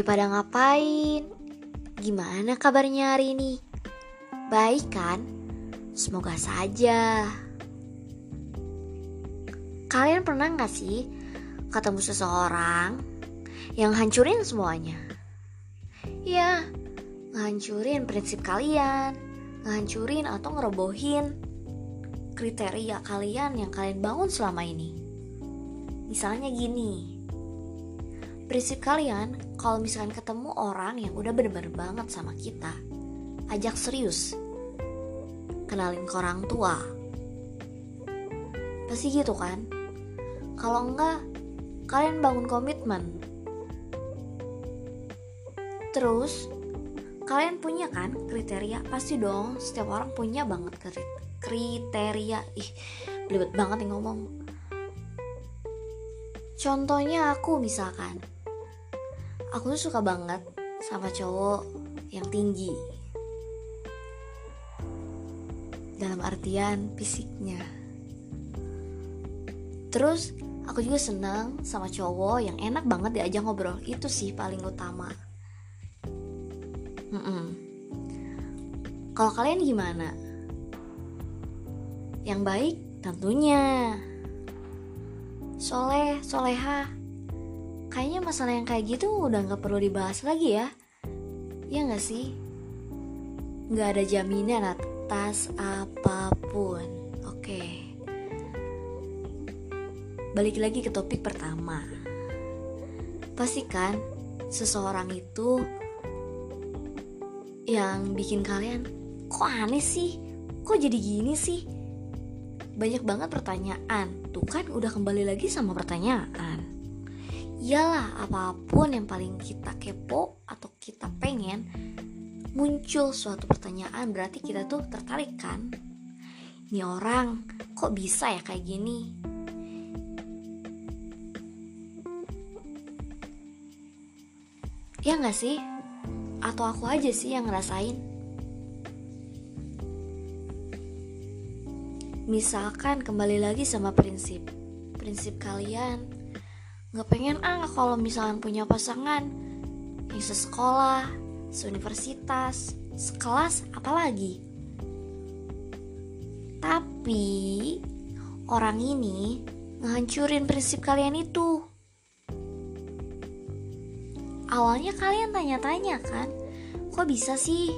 Lagi pada ngapain? Gimana kabarnya hari ini? Baik kan? Semoga saja. Kalian pernah gak sih ketemu seseorang yang hancurin semuanya? Ya, ngancurin prinsip kalian, ngancurin atau ngerobohin kriteria kalian yang kalian bangun selama ini. Misalnya gini, prinsip kalian kalau misalkan ketemu orang yang udah bener-bener banget sama kita, ajak serius, kenalin ke orang tua. Pasti gitu kan? Kalau enggak, kalian bangun komitmen. Terus, kalian punya kan kriteria? Pasti dong, setiap orang punya banget kriteria. Ih, belibet banget nih ngomong. Contohnya aku misalkan, aku tuh suka banget sama cowok yang tinggi. Dalam artian fisiknya. Terus aku juga senang sama cowok yang enak banget diajak ngobrol. Itu sih paling utama. Kalau kalian gimana? Yang baik tentunya. Soleh soleha kayaknya masalah yang kayak gitu udah nggak perlu dibahas lagi ya. Ya nggak sih? Nggak ada jaminan atas apa pun. Oke. Balik lagi ke topik pertama. Pastikan seseorang itu yang bikin kalian kok aneh sih? Kok jadi gini sih? Banyak banget pertanyaan. Tuh kan udah kembali lagi sama pertanyaan Iyalah apa pun yang paling kita kepo atau kita pengen muncul suatu pertanyaan berarti kita tuh tertarik kan? Ini orang kok bisa ya kayak gini? Ya nggak sih? Atau aku aja sih yang ngerasain? Misalkan kembali lagi sama prinsip prinsip kalian Gak pengen ah kalau misalnya punya pasangan yang sesekolah, seuniversitas, sekelas, apalagi. Tapi orang ini ngehancurin prinsip kalian itu. Awalnya kalian tanya-tanya kan, kok bisa sih?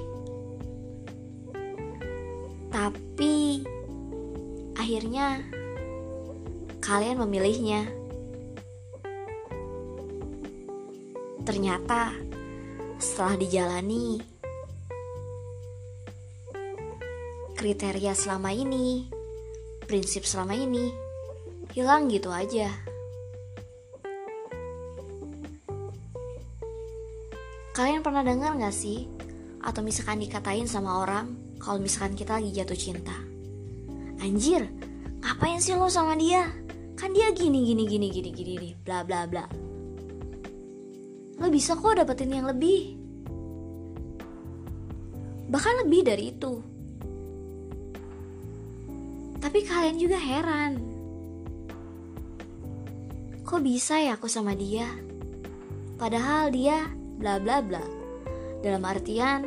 Tapi akhirnya kalian memilihnya. Ternyata setelah dijalani kriteria selama ini, prinsip selama ini hilang gitu aja. Kalian pernah dengar gak sih? Atau misalkan dikatain sama orang kalau misalkan kita lagi jatuh cinta. Anjir, ngapain sih lo sama dia? Kan dia gini gini gini gini gini bla bla bla lo bisa kok dapetin yang lebih. Bahkan lebih dari itu. Tapi kalian juga heran. Kok bisa ya aku sama dia? Padahal dia bla bla bla. Dalam artian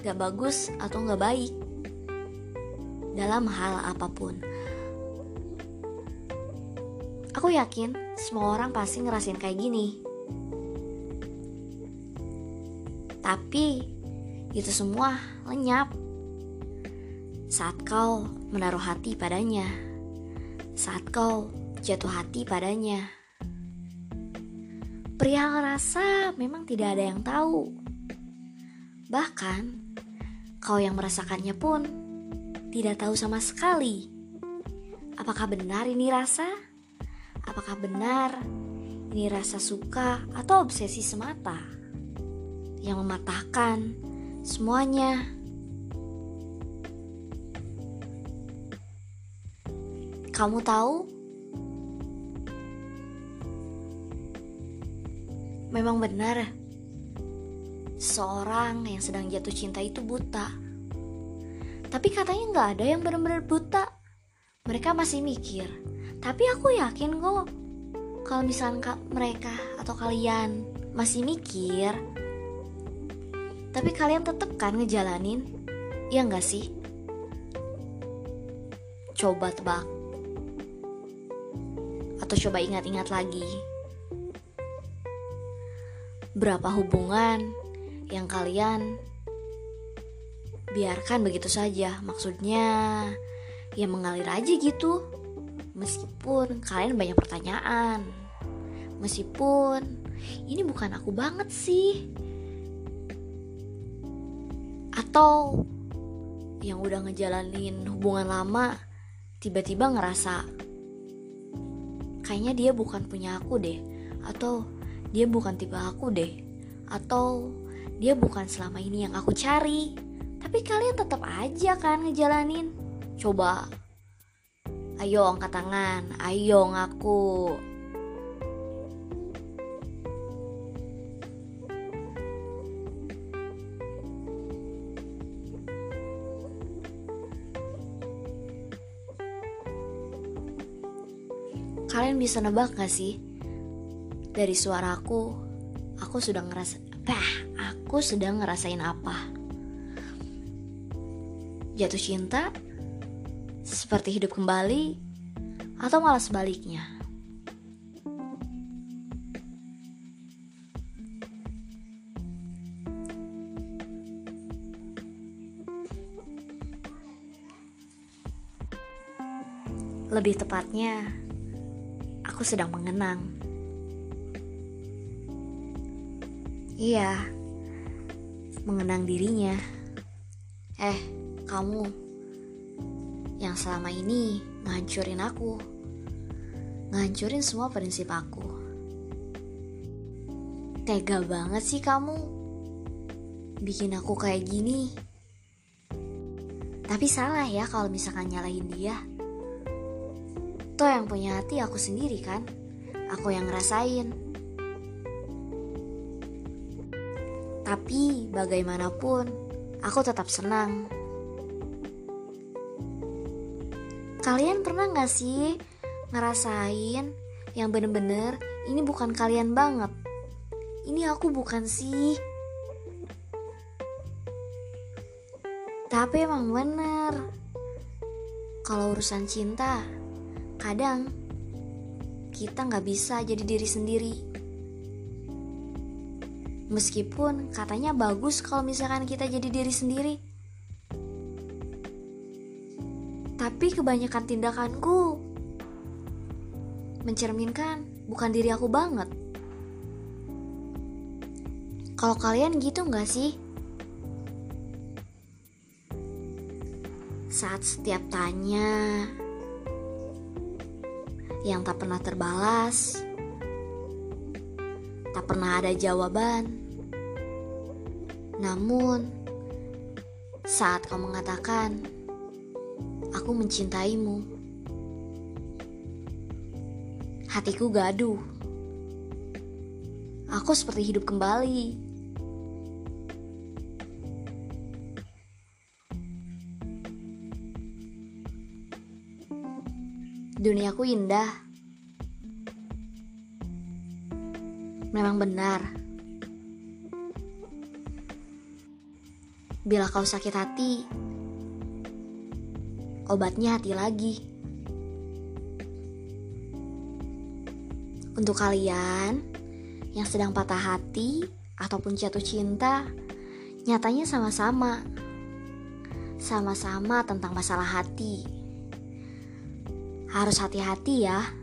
gak bagus atau gak baik. Dalam hal apa pun. Aku yakin semua orang pasti ngerasain kayak gini Tapi itu semua lenyap saat kau menaruh hati padanya, saat kau jatuh hati padanya. Perihal rasa memang tidak ada yang tahu. Bahkan kau yang merasakannya pun tidak tahu sama sekali. Apakah benar ini rasa? Apakah benar ini rasa suka atau obsesi semata? yang mematahkan semuanya. Kamu tahu? Memang benar, seorang yang sedang jatuh cinta itu buta. Tapi katanya nggak ada yang benar-benar buta. Mereka masih mikir. Tapi aku yakin kok, kalau misalnya mereka atau kalian masih mikir, tapi kalian tetep kan ngejalanin, ya nggak sih? Coba tebak, atau coba ingat-ingat lagi. Berapa hubungan yang kalian biarkan begitu saja? Maksudnya, ya mengalir aja gitu. Meskipun kalian banyak pertanyaan, meskipun ini bukan aku banget sih, atau yang udah ngejalanin hubungan lama tiba-tiba ngerasa kayaknya dia bukan punya aku deh, atau dia bukan tipe aku deh, atau dia bukan selama ini yang aku cari. Tapi kalian tetap aja kan ngejalanin. Coba Ayo angkat tangan, ayo ngaku. Kalian bisa nebak gak sih? Dari suaraku, aku sudah ngerasa, bah, aku sedang ngerasain apa? Jatuh cinta? seperti hidup kembali, atau malah sebaliknya. Lebih tepatnya, aku sedang mengenang. Iya, mengenang dirinya. Eh, kamu yang selama ini ngancurin aku, ngancurin semua prinsip aku. Tega banget sih kamu, bikin aku kayak gini. Tapi salah ya kalau misalkan nyalahin dia. Toh yang punya hati aku sendiri kan, aku yang ngerasain. Tapi bagaimanapun, aku tetap senang Kalian pernah gak sih ngerasain yang bener-bener ini bukan kalian banget? Ini aku bukan sih. Tapi emang bener. Kalau urusan cinta, kadang kita nggak bisa jadi diri sendiri. Meskipun katanya bagus kalau misalkan kita jadi diri sendiri. Tapi kebanyakan tindakanku mencerminkan bukan diri aku banget. Kalau kalian gitu nggak sih? Saat setiap tanya yang tak pernah terbalas, tak pernah ada jawaban. Namun, saat kau mengatakan, aku mencintaimu. Hatiku gaduh. Aku seperti hidup kembali. Duniaku indah. Memang benar. Bila kau sakit hati, obatnya hati lagi. Untuk kalian yang sedang patah hati ataupun jatuh cinta, nyatanya sama-sama. Sama-sama tentang masalah hati. Harus hati-hati ya